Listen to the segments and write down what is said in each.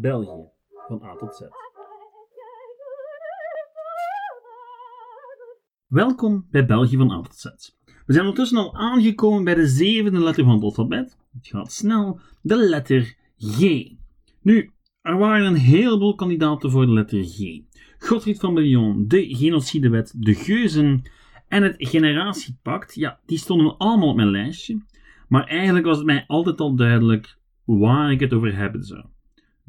België, van A tot Z. Welkom bij België van A tot Z. We zijn ondertussen al aangekomen bij de zevende letter van het alfabet. Het gaat snel, de letter G. Nu, er waren een heleboel kandidaten voor de letter G. Godfried van Bellon, de genocidewet, de geuzen en het generatiepact, ja, die stonden allemaal op mijn lijstje. Maar eigenlijk was het mij altijd al duidelijk waar ik het over hebben zou.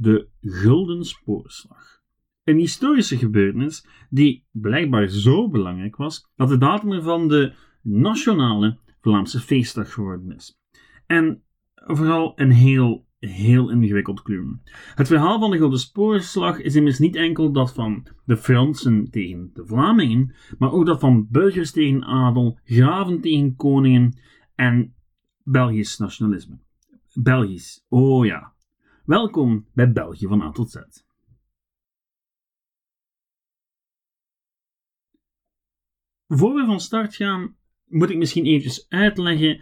De Gulden Spoorslag. Een historische gebeurtenis die blijkbaar zo belangrijk was dat de datum ervan de nationale Vlaamse feestdag geworden is. En vooral een heel, heel ingewikkeld kluwen. Het verhaal van de Gulden Spoorslag is immers niet enkel dat van de Fransen tegen de Vlamingen, maar ook dat van burgers tegen adel, graven tegen koningen en Belgisch nationalisme. Belgisch, oh ja. Welkom bij België van A tot Z. Voor we van start gaan, moet ik misschien eventjes uitleggen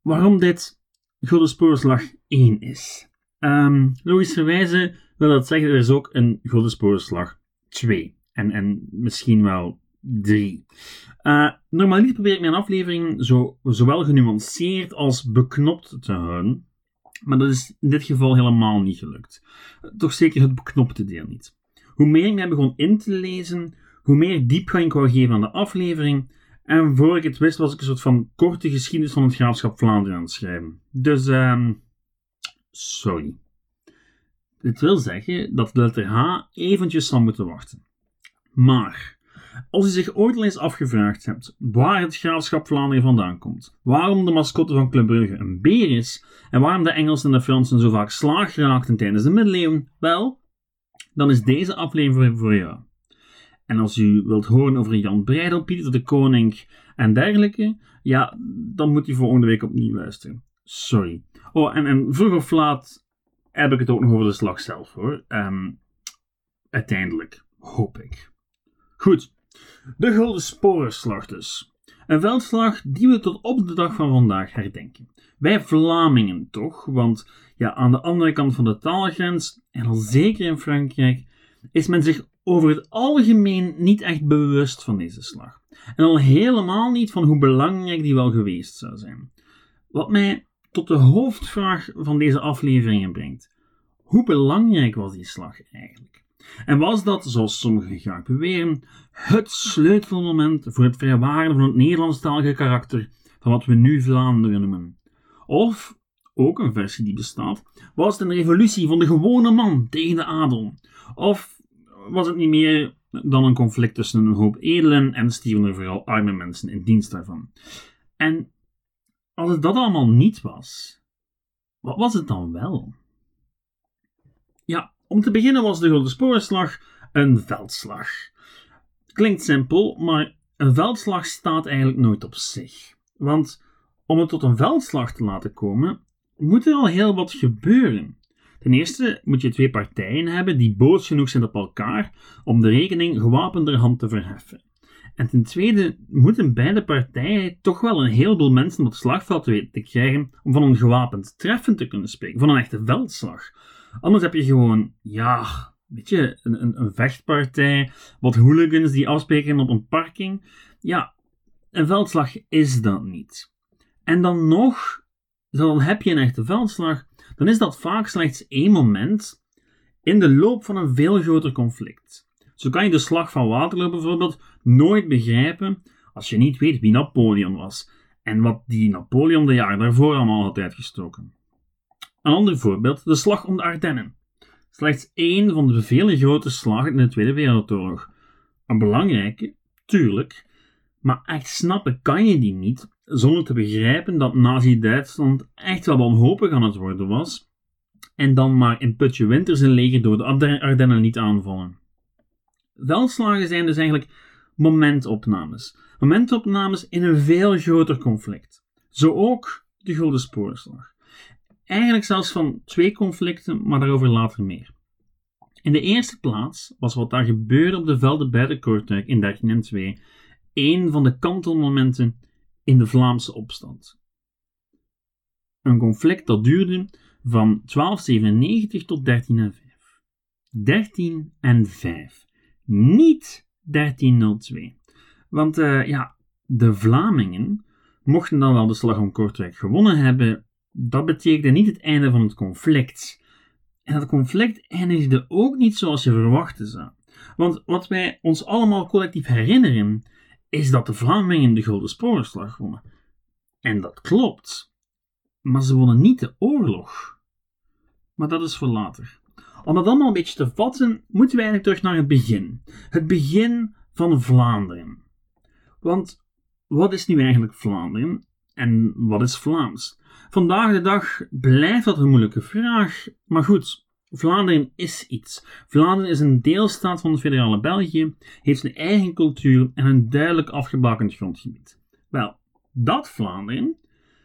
waarom dit Gulden Spoorslag 1 is. Um, logischerwijze wil dat zeggen, er is ook een Gulden Spoorslag 2. En, en misschien wel 3. Uh, normaliter probeer ik mijn aflevering zo, zowel genuanceerd als beknopt te houden. Maar dat is in dit geval helemaal niet gelukt. Toch zeker het beknopte deel niet. Hoe meer ik mij begon in te lezen, hoe meer diepgang ik wou geven aan de aflevering. En voor ik het wist, was ik een soort van korte geschiedenis van het graafschap Vlaanderen aan het schrijven. Dus, um, sorry. Dit wil zeggen dat de letter H eventjes zal moeten wachten. Maar, als u zich ooit al eens afgevraagd hebt waar het graafschap Vlaanderen vandaan komt, waarom de mascotte van Club Brugge een beer is en waarom de Engelsen en de Fransen zo vaak slaag raakten tijdens de middeleeuwen, wel, dan is deze aflevering voor jou. En als u wilt horen over Jan Breidel, Pieter de Koning en dergelijke, ja, dan moet u volgende week opnieuw luisteren. Sorry. Oh, en, en vroeg of laat heb ik het ook nog over de slag zelf hoor. Um, uiteindelijk, hoop ik. Goed, de Gulden Sporenslag dus. Een veldslag die we tot op de dag van vandaag herdenken. Wij Vlamingen toch, want ja, aan de andere kant van de taalgrens, en al zeker in Frankrijk, is men zich over het algemeen niet echt bewust van deze slag. En al helemaal niet van hoe belangrijk die wel geweest zou zijn. Wat mij tot de hoofdvraag van deze afleveringen brengt. Hoe belangrijk was die slag eigenlijk? En was dat, zoals sommigen graag beweren, het sleutelmoment voor het vrijwaren van het Nederlandstalige karakter van wat we nu Vlaanderen noemen? Of, ook een versie die bestaat, was het een revolutie van de gewone man tegen de adel? Of was het niet meer dan een conflict tussen een hoop edelen en stierven er vooral arme mensen in dienst daarvan? En als het dat allemaal niet was, wat was het dan wel? Om te beginnen was de Gulden Sporenslag een veldslag. Klinkt simpel, maar een veldslag staat eigenlijk nooit op zich. Want om het tot een veldslag te laten komen, moet er al heel wat gebeuren. Ten eerste moet je twee partijen hebben die boos genoeg zijn op elkaar om de rekening gewapenderhand te verheffen. En ten tweede moeten beide partijen toch wel een heleboel mensen op het slagveld weten te krijgen om van een gewapend treffen te kunnen spreken, van een echte veldslag. Anders heb je gewoon, ja, weet je, een, een, een vechtpartij, wat hooligans die afspreken op een parking. Ja, een veldslag is dat niet. En dan nog, dan heb je een echte veldslag, dan is dat vaak slechts één moment in de loop van een veel groter conflict. Zo kan je de slag van Waterloo bijvoorbeeld nooit begrijpen als je niet weet wie Napoleon was en wat die Napoleon de jaren daarvoor allemaal had uitgestoken. Een ander voorbeeld, de slag om de Ardennen. Slechts één van de vele grote slagen in de Tweede Wereldoorlog. Een belangrijke, tuurlijk, maar echt snappen kan je die niet zonder te begrijpen dat Nazi-Duitsland echt wel wanhopig aan het worden was en dan maar in putje winter zijn leger door de Ardennen niet aanvallen. Veldslagen zijn dus eigenlijk momentopnames. Momentopnames in een veel groter conflict. Zo ook de Gulden Spoorslag. Eigenlijk zelfs van twee conflicten, maar daarover later meer. In de eerste plaats was wat daar gebeurde op de velden bij de Kortrijk in 1302 een van de kantelmomenten in de Vlaamse opstand. Een conflict dat duurde van 1297 tot 1305. 13 en 5. Niet 1302. Want uh, ja, de Vlamingen mochten dan wel de slag om Kortrijk gewonnen hebben. Dat betekende niet het einde van het conflict. En dat conflict eindigde ook niet zoals je verwachten zou. Want wat wij ons allemaal collectief herinneren, is dat de Vlamingen de Gulden Sporenslag wonnen. En dat klopt. Maar ze wonnen niet de oorlog. Maar dat is voor later. Om dat allemaal een beetje te vatten, moeten we eigenlijk terug naar het begin. Het begin van Vlaanderen. Want wat is nu eigenlijk Vlaanderen en wat is Vlaams? Vandaag de dag blijft dat een moeilijke vraag, maar goed, Vlaanderen is iets. Vlaanderen is een deelstaat van het federale België, heeft een eigen cultuur en een duidelijk afgebakend grondgebied. Wel, dat Vlaanderen,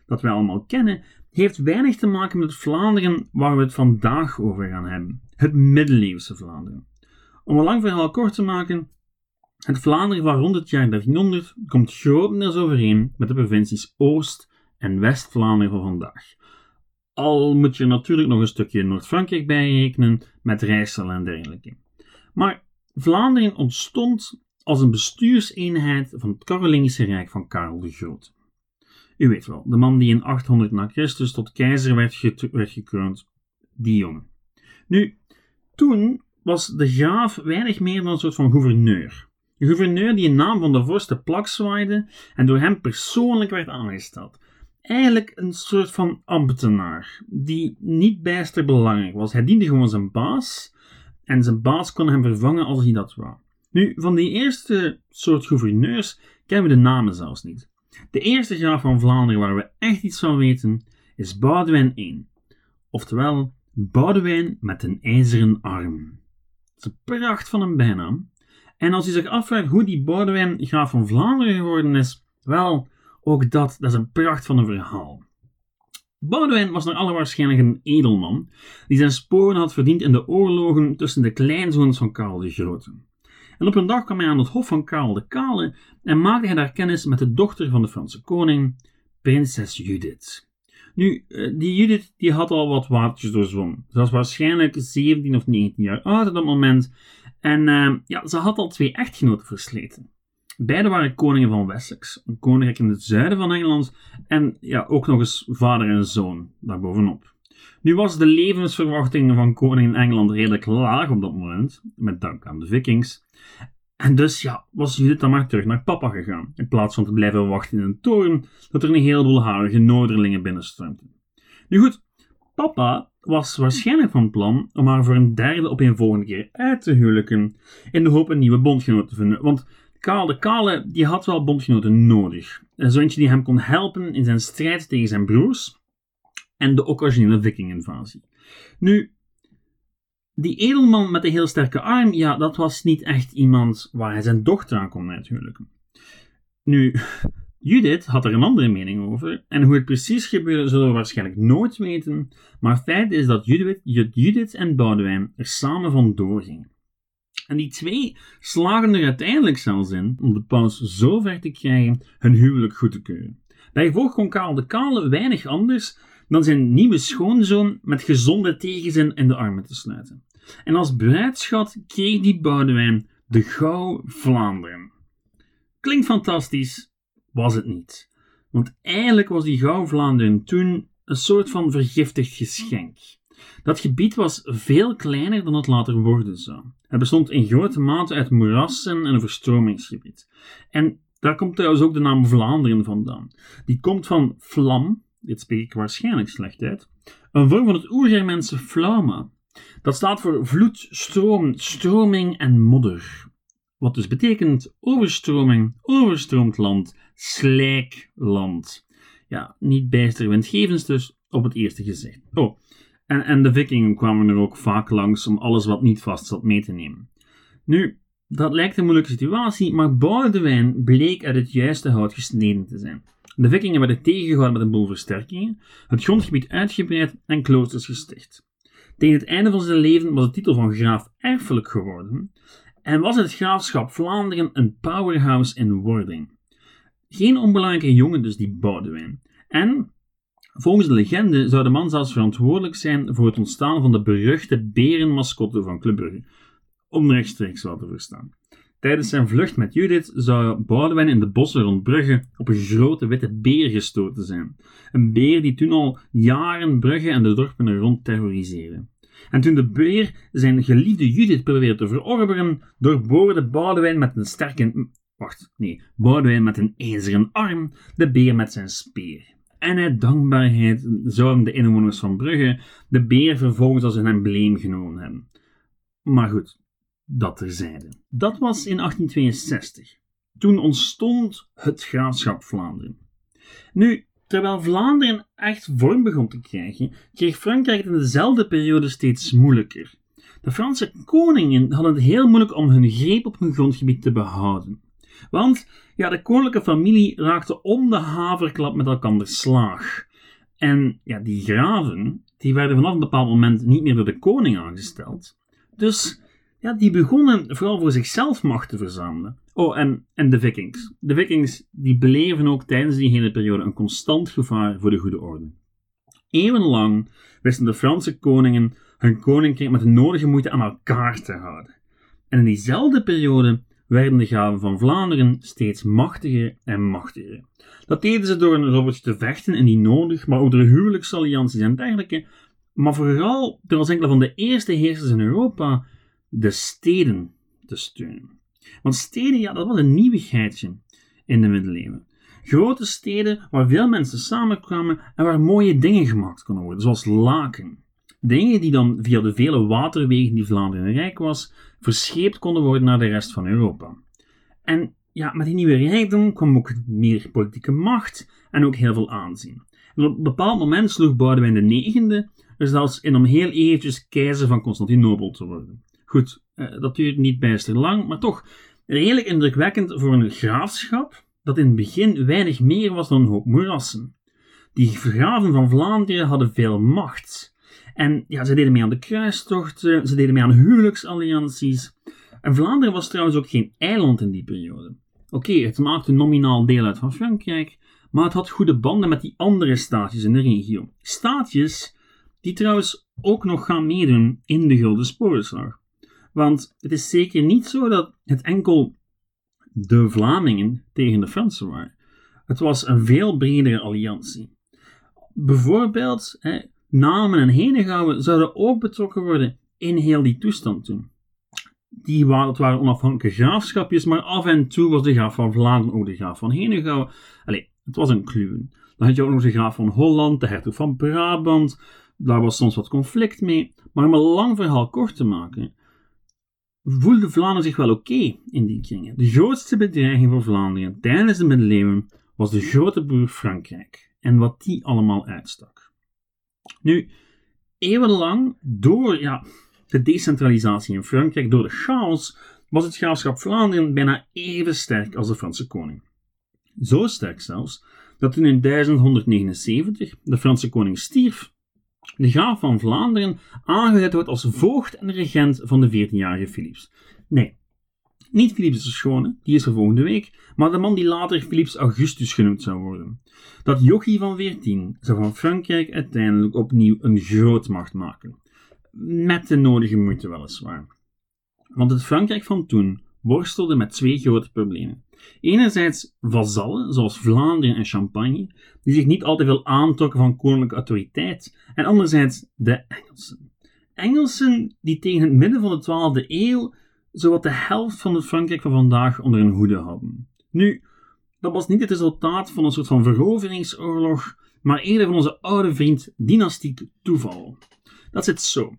dat wij allemaal kennen, heeft weinig te maken met het Vlaanderen waar we het vandaag over gaan hebben. Het middeleeuwse Vlaanderen. Om een lang verhaal kort te maken, het Vlaanderen van rond het jaar 1300 komt grotendeels overeen met de provincies Oost- en West-Vlaanderen van vandaag. Al moet je natuurlijk nog een stukje Noord-Frankrijk bijrekenen met Rijssel en dergelijke. Maar Vlaanderen ontstond als een bestuurseenheid van het Carolingische Rijk van Karel de Grote. U weet wel, de man die in 800 na Christus tot keizer werd, werd gekroond, die jongen. Nu, toen was de graaf weinig meer dan een soort van gouverneur. Een gouverneur die in naam van de vorst de plak zwaaide en door hem persoonlijk werd aangesteld eigenlijk een soort van ambtenaar, die niet bijster belangrijk was. Hij diende gewoon zijn baas en zijn baas kon hem vervangen als hij dat wou. Nu, van die eerste soort gouverneurs kennen we de namen zelfs niet. De eerste graaf van Vlaanderen waar we echt iets van weten is Boudewijn I. Oftewel, Boudewijn met een ijzeren arm. Dat is een pracht van een bijnaam. En als je zich afvraagt hoe die Boudewijn graaf van Vlaanderen geworden is, wel, ook dat, dat is een pracht van een verhaal. Boudewijn was naar alle waarschijnlijk een edelman die zijn sporen had verdiend in de oorlogen tussen de kleinzoons van Karel de Grote. En op een dag kwam hij aan het hof van Karel de Kale en maakte hij daar kennis met de dochter van de Franse koning, prinses Judith. Nu, eh, die Judith die had al wat watertjes doorzwommen. Ze was waarschijnlijk 17 of 19 jaar oud op dat moment en uh, ja, ze had al twee echtgenoten versleten. Beide waren koningen van Wessex, een koninkrijk in het zuiden van Engeland, en ja, ook nog eens vader en zoon daarbovenop. Nu was de levensverwachting van koning in Engeland redelijk laag op dat moment, met dank aan de vikings. En dus ja, was Judith dan maar terug naar papa gegaan, in plaats van te blijven wachten in een toren dat er een heleboel harige noorderlingen binnenstroomden. Nu goed, papa was waarschijnlijk van plan om haar voor een derde op een volgende keer uit te huwelijken, in de hoop een nieuwe bondgenoot te vinden, want Karel de Kale die had wel bondgenoten nodig. Een zoontje die hem kon helpen in zijn strijd tegen zijn broers en de occasionele vikinginvasie. Nu, die edelman met de heel sterke arm, ja, dat was niet echt iemand waar hij zijn dochter aan kon uithuwelijken. Nu, Judith had er een andere mening over, en hoe het precies gebeurde zullen we waarschijnlijk nooit weten, maar feit is dat Judith, Judith en Boudewijn er samen van doorgingen. En die twee slagen er uiteindelijk zelfs in om de paus zo ver te krijgen hun huwelijk goed te keuren. Bijgevolg kon Karel de Kale weinig anders dan zijn nieuwe schoonzoon met gezonde tegenzin in de armen te sluiten. En als bruidschat kreeg die Boudewijn de Gauw Vlaanderen. Klinkt fantastisch, was het niet. Want eigenlijk was die Gauw Vlaanderen toen een soort van vergiftigd geschenk. Dat gebied was veel kleiner dan het later worden zou. Het bestond in grote mate uit moerassen en een verstromingsgebied. En daar komt trouwens ook de naam Vlaanderen vandaan. Die komt van flam, dit spreek ik waarschijnlijk slecht uit, een vorm van het oergermense flauma. Dat staat voor vloed, stroom, stroming en modder. Wat dus betekent overstroming, overstroomd land, slijkland. Ja, niet bijster windgevens dus, op het eerste gezicht. Oh, en, de vikingen kwamen er ook vaak langs om alles wat niet vast zat mee te nemen. Nu, dat lijkt een moeilijke situatie, maar Boudewijn bleek uit het juiste hout gesneden te zijn. De vikingen werden tegengehouden met een boel versterkingen, het grondgebied uitgebreid en kloosters gesticht. Tegen het einde van zijn leven was de titel van graaf erfelijk geworden en was het graafschap Vlaanderen een powerhouse in wording. Geen onbelangrijke jongen dus die Boudewijn. En Volgens de legende zou de man zelfs verantwoordelijk zijn voor het ontstaan van de beruchte berenmascotte van Club Brugge. Onrechtstreeks wel te verstaan. Tijdens zijn vlucht met Judith zou Boudewijn in de bossen rond Brugge op een grote witte beer gestoten zijn. Een beer die toen al jaren Brugge en de dorpen er rond terroriseerde. En toen de beer zijn geliefde Judith probeerde te verorberen, doorboorde Boudewijn met een sterke... Wacht, nee. Boudewijn met een ijzeren arm de beer met zijn speer. En uit dankbaarheid zouden de inwoners van Brugge de beer vervolgens als een embleem genomen hebben. Maar goed, dat terzijde. Dat was in 1862. Toen ontstond het graafschap Vlaanderen. Nu, terwijl Vlaanderen echt vorm begon te krijgen, kreeg Frankrijk het in dezelfde periode steeds moeilijker. De Franse koningen hadden het heel moeilijk om hun greep op hun grondgebied te behouden. Want ja, de koninklijke familie raakte om de haverklap met elkaar slaag. En ja, die graven die werden vanaf een bepaald moment niet meer door de koning aangesteld. Dus ja, die begonnen vooral voor zichzelf macht te verzamelen. Oh, en, en de vikings. De vikings die bleven ook tijdens die hele periode een constant gevaar voor de goede orde. Eeuwenlang wisten de Franse koningen hun koninkrijk met de nodige moeite aan elkaar te houden. En in diezelfde periode werden de graven van Vlaanderen steeds machtiger en machtiger. Dat deden ze door een robbertje te vechten en die nodig, maar ook door huwelijksallianties en dergelijke, maar vooral door als enkele van de eerste heersers in Europa de steden te steunen. Want steden, ja, dat was een nieuwigheidje in de middeleeuwen. Grote steden waar veel mensen samenkwamen en waar mooie dingen gemaakt konden worden, zoals laken. Dingen die dan via de vele waterwegen die Vlaanderen rijk was, verscheept konden worden naar de rest van Europa. En ja, met die nieuwe rijkdom kwam ook meer politieke macht en ook heel veel aanzien. En op een bepaald moment sloeg Boudewijn de negende er zelfs in om heel eventjes keizer van Constantinopel te worden. Goed, eh, dat duurt niet bijster lang, maar toch redelijk indrukwekkend voor een graafschap dat in het begin weinig meer was dan een hoop moerassen. Die graven van Vlaanderen hadden veel macht. En ja, ze deden mee aan de kruistochten, ze deden mee aan huwelijksallianties. En Vlaanderen was trouwens ook geen eiland in die periode. Oké, het maakte nominaal deel uit van Frankrijk, maar het had goede banden met die andere staatjes in de regio. Staatjes die trouwens ook nog gaan meedoen in de Gulden Sporenslag. Want het is zeker niet zo dat het enkel de Vlamingen tegen de Fransen waren. Het was een veel bredere alliantie. Bijvoorbeeld, hè, Namen en Henegouwen zouden ook betrokken worden in heel die toestand toen. Die waren, dat waren onafhankelijke graafschapjes, maar af en toe was de graaf van Vlaanderen ook de graaf van Henegouwen. Allee, het was een kluwen. Dan had je ook nog de graaf van Holland, de hertog van Brabant. Daar was soms wat conflict mee. Maar om een lang verhaal kort te maken, voelde Vlaanderen zich wel oké in die kringen. De grootste bedreiging voor Vlaanderen tijdens de middeleeuwen was de grote broer Frankrijk en wat die allemaal uitstak. Nu, eeuwenlang, door ja, de decentralisatie in Frankrijk, door de chaos, was het graafschap Vlaanderen bijna even sterk als de Franse koning. Zo sterk zelfs, dat toen in 1179 de Franse koning stierf, de graaf van Vlaanderen aangeduid wordt als voogd en regent van de 14-jarige Philips. Nee, niet Philips de Schone, die is er volgende week, maar de man die later Philips Augustus genoemd zou worden. Dat jochie van 14 zou van Frankrijk uiteindelijk opnieuw een grootmacht maken. Met de nodige moeite weliswaar. Want het Frankrijk van toen worstelde met twee grote problemen. Enerzijds vazallen, zoals Vlaanderen en Champagne, die zich niet al te veel aantrokken van koninklijke autoriteit, en anderzijds de Engelsen. Engelsen die tegen het midden van de 12e eeuw zowat de helft van het Frankrijk van vandaag onder hun hoede hadden. Nu, dat was niet het resultaat van een soort van veroveringsoorlog, maar eerder van onze oude vriend dynastiek toeval. Dat zit zo.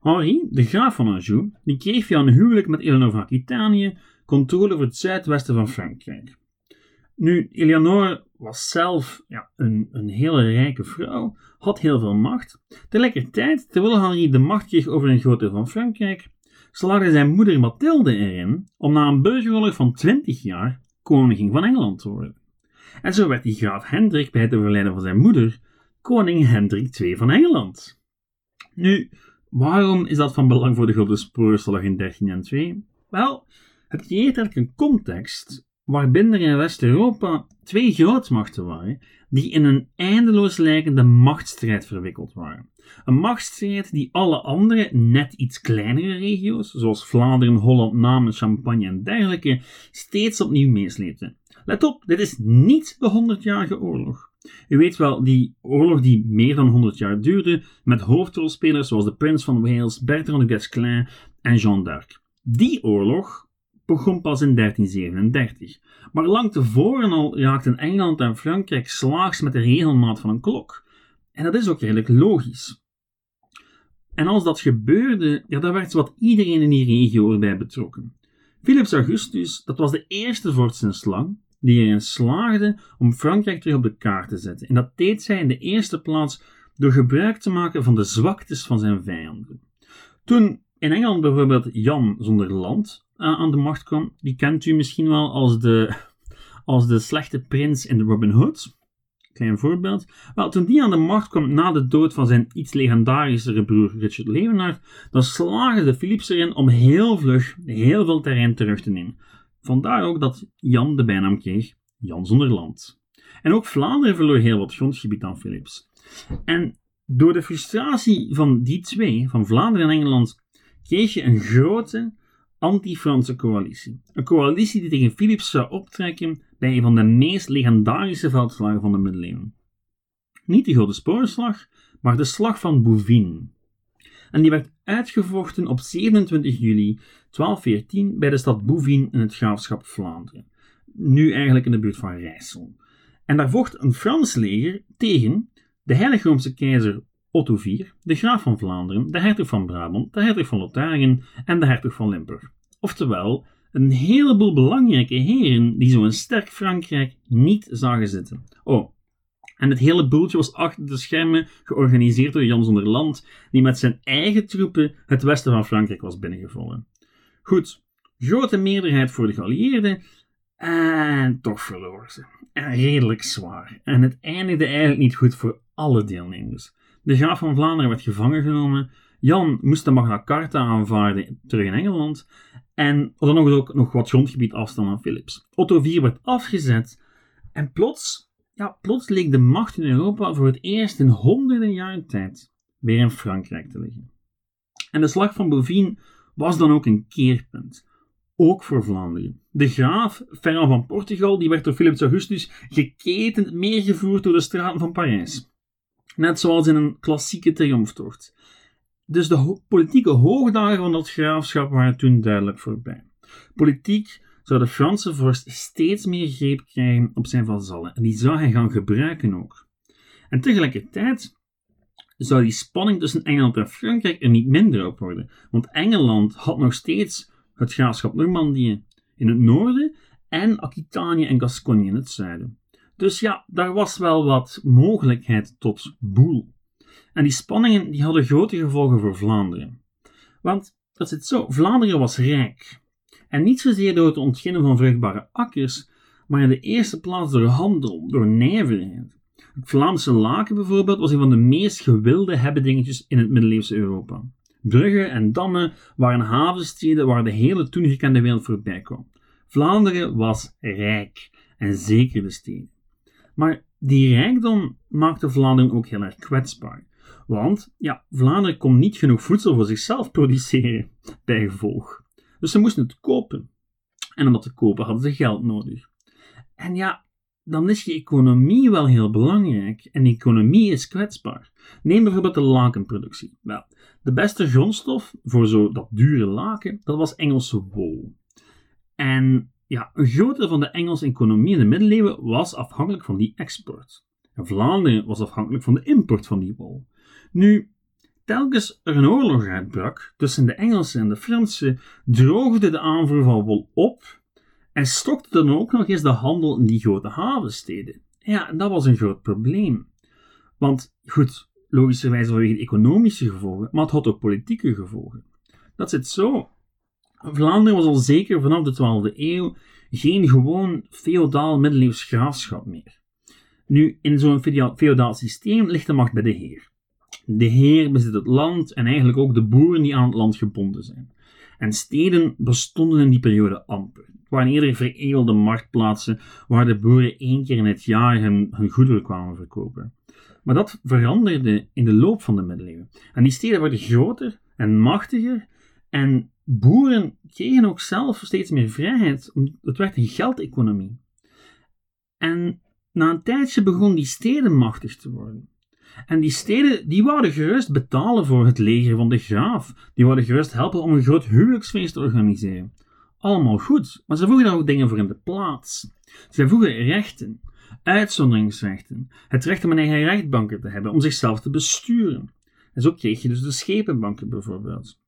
Henri, de graaf van Anjou, die kreeg via een huwelijk met Eleanor van Aquitanië controle over het zuidwesten van Frankrijk. Nu, Eleanor was zelf ja, een, een hele rijke vrouw, had heel veel macht. Tegelijkertijd, terwijl Henri de macht kreeg over een groot deel van Frankrijk, slaagde zijn moeder Mathilde erin om na een burgeroorlog van 20 jaar koningin van Engeland te worden. En zo werd die graaf Hendrik bij het overlijden van zijn moeder koning Hendrik II van Engeland. Nu, waarom is dat van belang voor de Gulden Spoorslag in 13 en 2? Wel, het creëert eigenlijk een context waarbij er in West-Europa twee grootmachten waren die in een eindeloos lijkende machtsstrijd verwikkeld waren. Een machtsstrijd die alle andere, net iets kleinere regio's, zoals Vlaanderen, Holland, Namen, Champagne en dergelijke, steeds opnieuw meesleepte. Let op, dit is niet de 100-jarige oorlog. U weet wel, die oorlog die meer dan 100 jaar duurde, met hoofdrolspelers zoals de Prins van Wales, Bertrand de Guesclin en Jeanne d'Arc. Die oorlog begon pas in 1337, maar lang tevoren al raakten Engeland en Frankrijk slaags met de regelmaat van een klok. En dat is ook redelijk logisch. En als dat gebeurde, ja, dan werd wat iedereen in die regio erbij betrokken. Philips Augustus, dat was de eerste vorst slang, die erin slaagde om Frankrijk terug op de kaart te zetten. En dat deed zij in de eerste plaats door gebruik te maken van de zwaktes van zijn vijanden. Toen in Engeland bijvoorbeeld Jan zonder land uh, aan de macht kwam, die kent u misschien wel als de, als de slechte prins in de Robin Hood. Klein voorbeeld. Wel, toen die aan de macht kwam na de dood van zijn iets legendarischere broer Richard Leeuwenard, dan slaagde de Philips erin om heel vlug heel veel terrein terug te nemen. Vandaar ook dat Jan de bijnaam kreeg Jan zonder land. En ook Vlaanderen verloor heel wat grondgebied aan Philips. En door de frustratie van die twee, van Vlaanderen en Engeland, kreeg je een grote anti-Franse coalitie. Een coalitie die tegen Philips zou optrekken bij een van de meest legendarische veldslagen van de middeleeuwen. Niet de Grote Sporenslag, maar de Slag van Bouvines. En die werd uitgevochten op 27 juli 1214 bij de stad Bouvines in het graafschap Vlaanderen. Nu eigenlijk in de buurt van Rijssel. En daar vocht een Frans leger tegen de Heilige Roomse keizer Otto IV, de graaf van Vlaanderen, de hertog van Brabant, de hertog van Lotharingen en de hertog van Limburg. Oftewel, een heleboel belangrijke heren die zo'n sterk Frankrijk niet zagen zitten. Oh, en het hele boeltje was achter de schermen georganiseerd door Jan zonder Land, die met zijn eigen troepen het westen van Frankrijk was binnengevallen. Goed, grote meerderheid voor de geallieerden, en toch verloren ze. En redelijk zwaar. En het eindigde eigenlijk niet goed voor alle deelnemers. De graaf van Vlaanderen werd gevangen genomen. Jan moest de Magna Carta aanvaarden terug in Engeland. En dan nog, ook nog wat grondgebied afstaan aan Philips. Otto IV werd afgezet. En plots, ja, plots leek de macht in Europa voor het eerst in honderden jaren tijd weer in Frankrijk te liggen. En de slag van Bouvines was dan ook een keerpunt. Ook voor Vlaanderen. De graaf, Ferrand van Portugal, die werd door Philips Augustus geketend meegevoerd door de straten van Parijs. Net zoals in een klassieke triomftocht. Dus de politieke hoogdagen van dat graafschap waren toen duidelijk voorbij. Politiek zou de Franse vorst steeds meer greep krijgen op zijn vazallen en die zou hij gaan gebruiken ook. En tegelijkertijd zou die spanning tussen Engeland en Frankrijk er niet minder op worden, want Engeland had nog steeds het graafschap Normandië in het noorden en Aquitanië en Gascogne in het zuiden. Dus ja, daar was wel wat mogelijkheid tot boel. En die spanningen die hadden grote gevolgen voor Vlaanderen. Want dat zit zo, Vlaanderen was rijk. En niet zozeer door het ontginnen van vruchtbare akkers, maar in de eerste plaats door handel, door nijverheid. Het Vlaamse laken bijvoorbeeld was een van de meest gewilde hebbedingetjes in het middeleeuwse Europa. Bruggen en dammen waren havensteden waar de hele toen gekende wereld voorbij kwam. Vlaanderen was rijk, en zeker de steden. Maar die rijkdom maakte Vlaanderen ook heel erg kwetsbaar. Want ja, Vlaanderen kon niet genoeg voedsel voor zichzelf produceren, bij gevolg. Dus ze moesten het kopen. En om dat te kopen hadden ze geld nodig. En ja, dan is je economie wel heel belangrijk. En economie is kwetsbaar. Neem bijvoorbeeld de lakenproductie. De beste grondstof voor zo dat dure laken, dat was Engelse wol. En ja, een groot deel van de Engelse economie in de middeleeuwen was afhankelijk van die export. En Vlaanderen was afhankelijk van de import van die wol. Nu, telkens er een oorlog uitbrak tussen de Engelsen en de Fransen, droogde de aanvoer van wol op en stokte dan ook nog eens de handel in die grote havensteden. Ja, dat was een groot probleem. Want goed, logischerwijs vanwege economische gevolgen, maar het had ook politieke gevolgen. Dat zit zo. Vlaanderen was al zeker vanaf de 12e eeuw geen gewoon feodaal middeleeuws graafschap meer. Nu, in zo'n feodaal systeem ligt de macht bij de heer. De heer bezit het land en eigenlijk ook de boeren die aan het land gebonden zijn. En steden bestonden in die periode amper. waren eerder veredelde marktplaatsen waar de boeren één keer in het jaar hun, hun goederen kwamen verkopen. Maar dat veranderde in de loop van de middeleeuwen. En die steden werden groter en machtiger en boeren kregen ook zelf steeds meer vrijheid. Het werd een geldeconomie. En na een tijdje begon die steden machtig te worden. En die steden, die wouden gerust betalen voor het leger van de graaf. Die wouden gerust helpen om een groot huwelijksfeest te organiseren. Allemaal goed, maar ze voegen daar ook dingen voor in de plaats. Ze voegen rechten, uitzonderingsrechten, het recht om een eigen rechtbanken te hebben, om zichzelf te besturen. En zo kreeg je dus de schepenbanken bijvoorbeeld.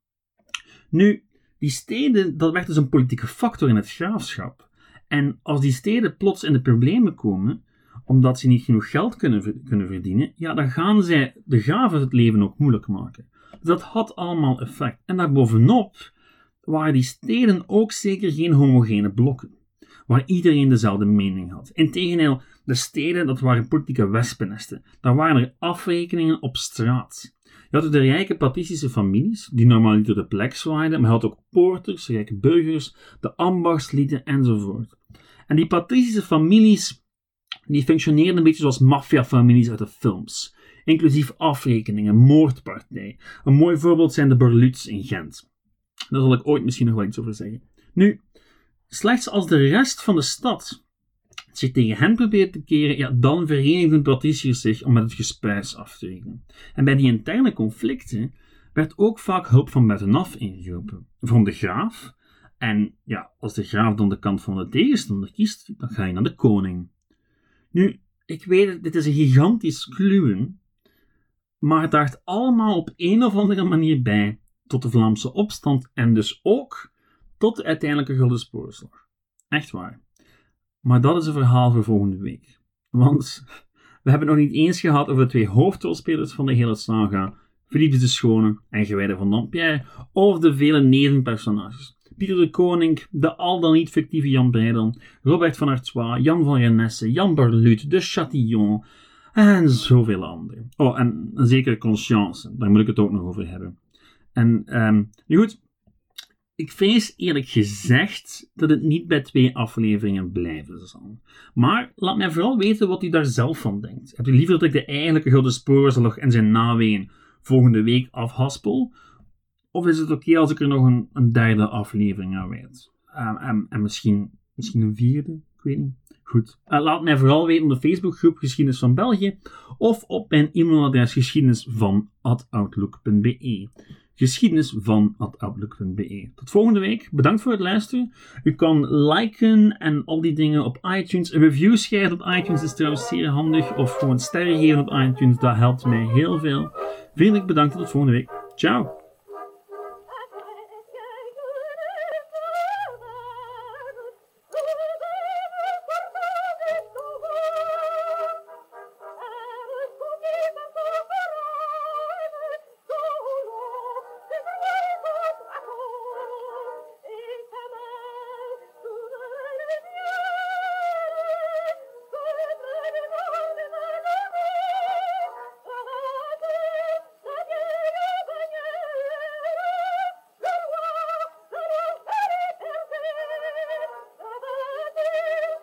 Nu, die steden, dat werd dus een politieke factor in het graafschap. En als die steden plots in de problemen komen, omdat ze niet genoeg geld kunnen, kunnen verdienen, ja, dan gaan zij de graven het leven ook moeilijk maken. Dat had allemaal effect. En daarbovenop waren die steden ook zeker geen homogene blokken, waar iedereen dezelfde mening had. Integendeel, de steden, dat waren politieke wespennesten. Daar waren er afrekeningen op straat. Je had de rijke patristische families, die normaal niet door de plek zwaaiden, maar je had ook poorters, rijke burgers, de ambachtslieden enzovoort. En die patristische families die functioneerden een beetje zoals maffiafamilies uit de films, inclusief afrekeningen, moordpartij. Een mooi voorbeeld zijn de Berluts in Gent. Daar zal ik ooit misschien nog wel iets over zeggen. Nu, slechts als de rest van de stad zich tegen hen probeert te keren, ja, dan verenigden patriciërs zich om met het gespuis af te rekenen. En bij die interne conflicten werd ook vaak hulp van buitenaf ingeroepen. Van de graaf. En ja, als de graaf dan de kant van de tegenstander kiest, dan ga je naar de koning. Nu, ik weet, dit is een gigantisch kluwen, maar het draagt allemaal op een of andere manier bij tot de Vlaamse opstand en dus ook tot de uiteindelijke Gulden Spoorslag. Echt waar. Maar dat is een verhaal voor volgende week. Want we hebben nog niet eens gehad over de twee hoofdrolspelers van de hele saga, Philippe de Schone en Gewijde van Dampierre, of de vele nevenpersonages. Pieter de Koning, de al dan niet fictieve Jan Breidel, Robert van Artois, Jan van Renesse, Jan Berlut, de Chatillon en zoveel anderen. Oh, en zekere Conscience, daar moet ik het ook nog over hebben. En um, nu goed, ik vrees eerlijk gezegd dat het niet bij twee afleveringen blijven zal. Maar laat mij vooral weten wat u daar zelf van denkt. Hebt u liever dat ik de eigenlijke Gouden Spoorzelog en zijn naween volgende week afhaspel? Of is het oké als ik er nog een, een derde aflevering aan wijd? Um, en, en misschien, misschien een vierde? Ik weet niet. Goed. Uh, laat mij vooral weten op de Facebookgroep Geschiedenis van België of op mijn e-mailadres geschiedenis van outlook.be. Geschiedenis van outlook.be. Tot volgende week. Bedankt voor het luisteren. U kan liken en al die dingen op iTunes. Een review schrijven op iTunes is trouwens zeer handig. Of gewoon sterren geven op iTunes. Dat helpt mij heel veel. Vriendelijk bedankt. Tot volgende week. Ciao.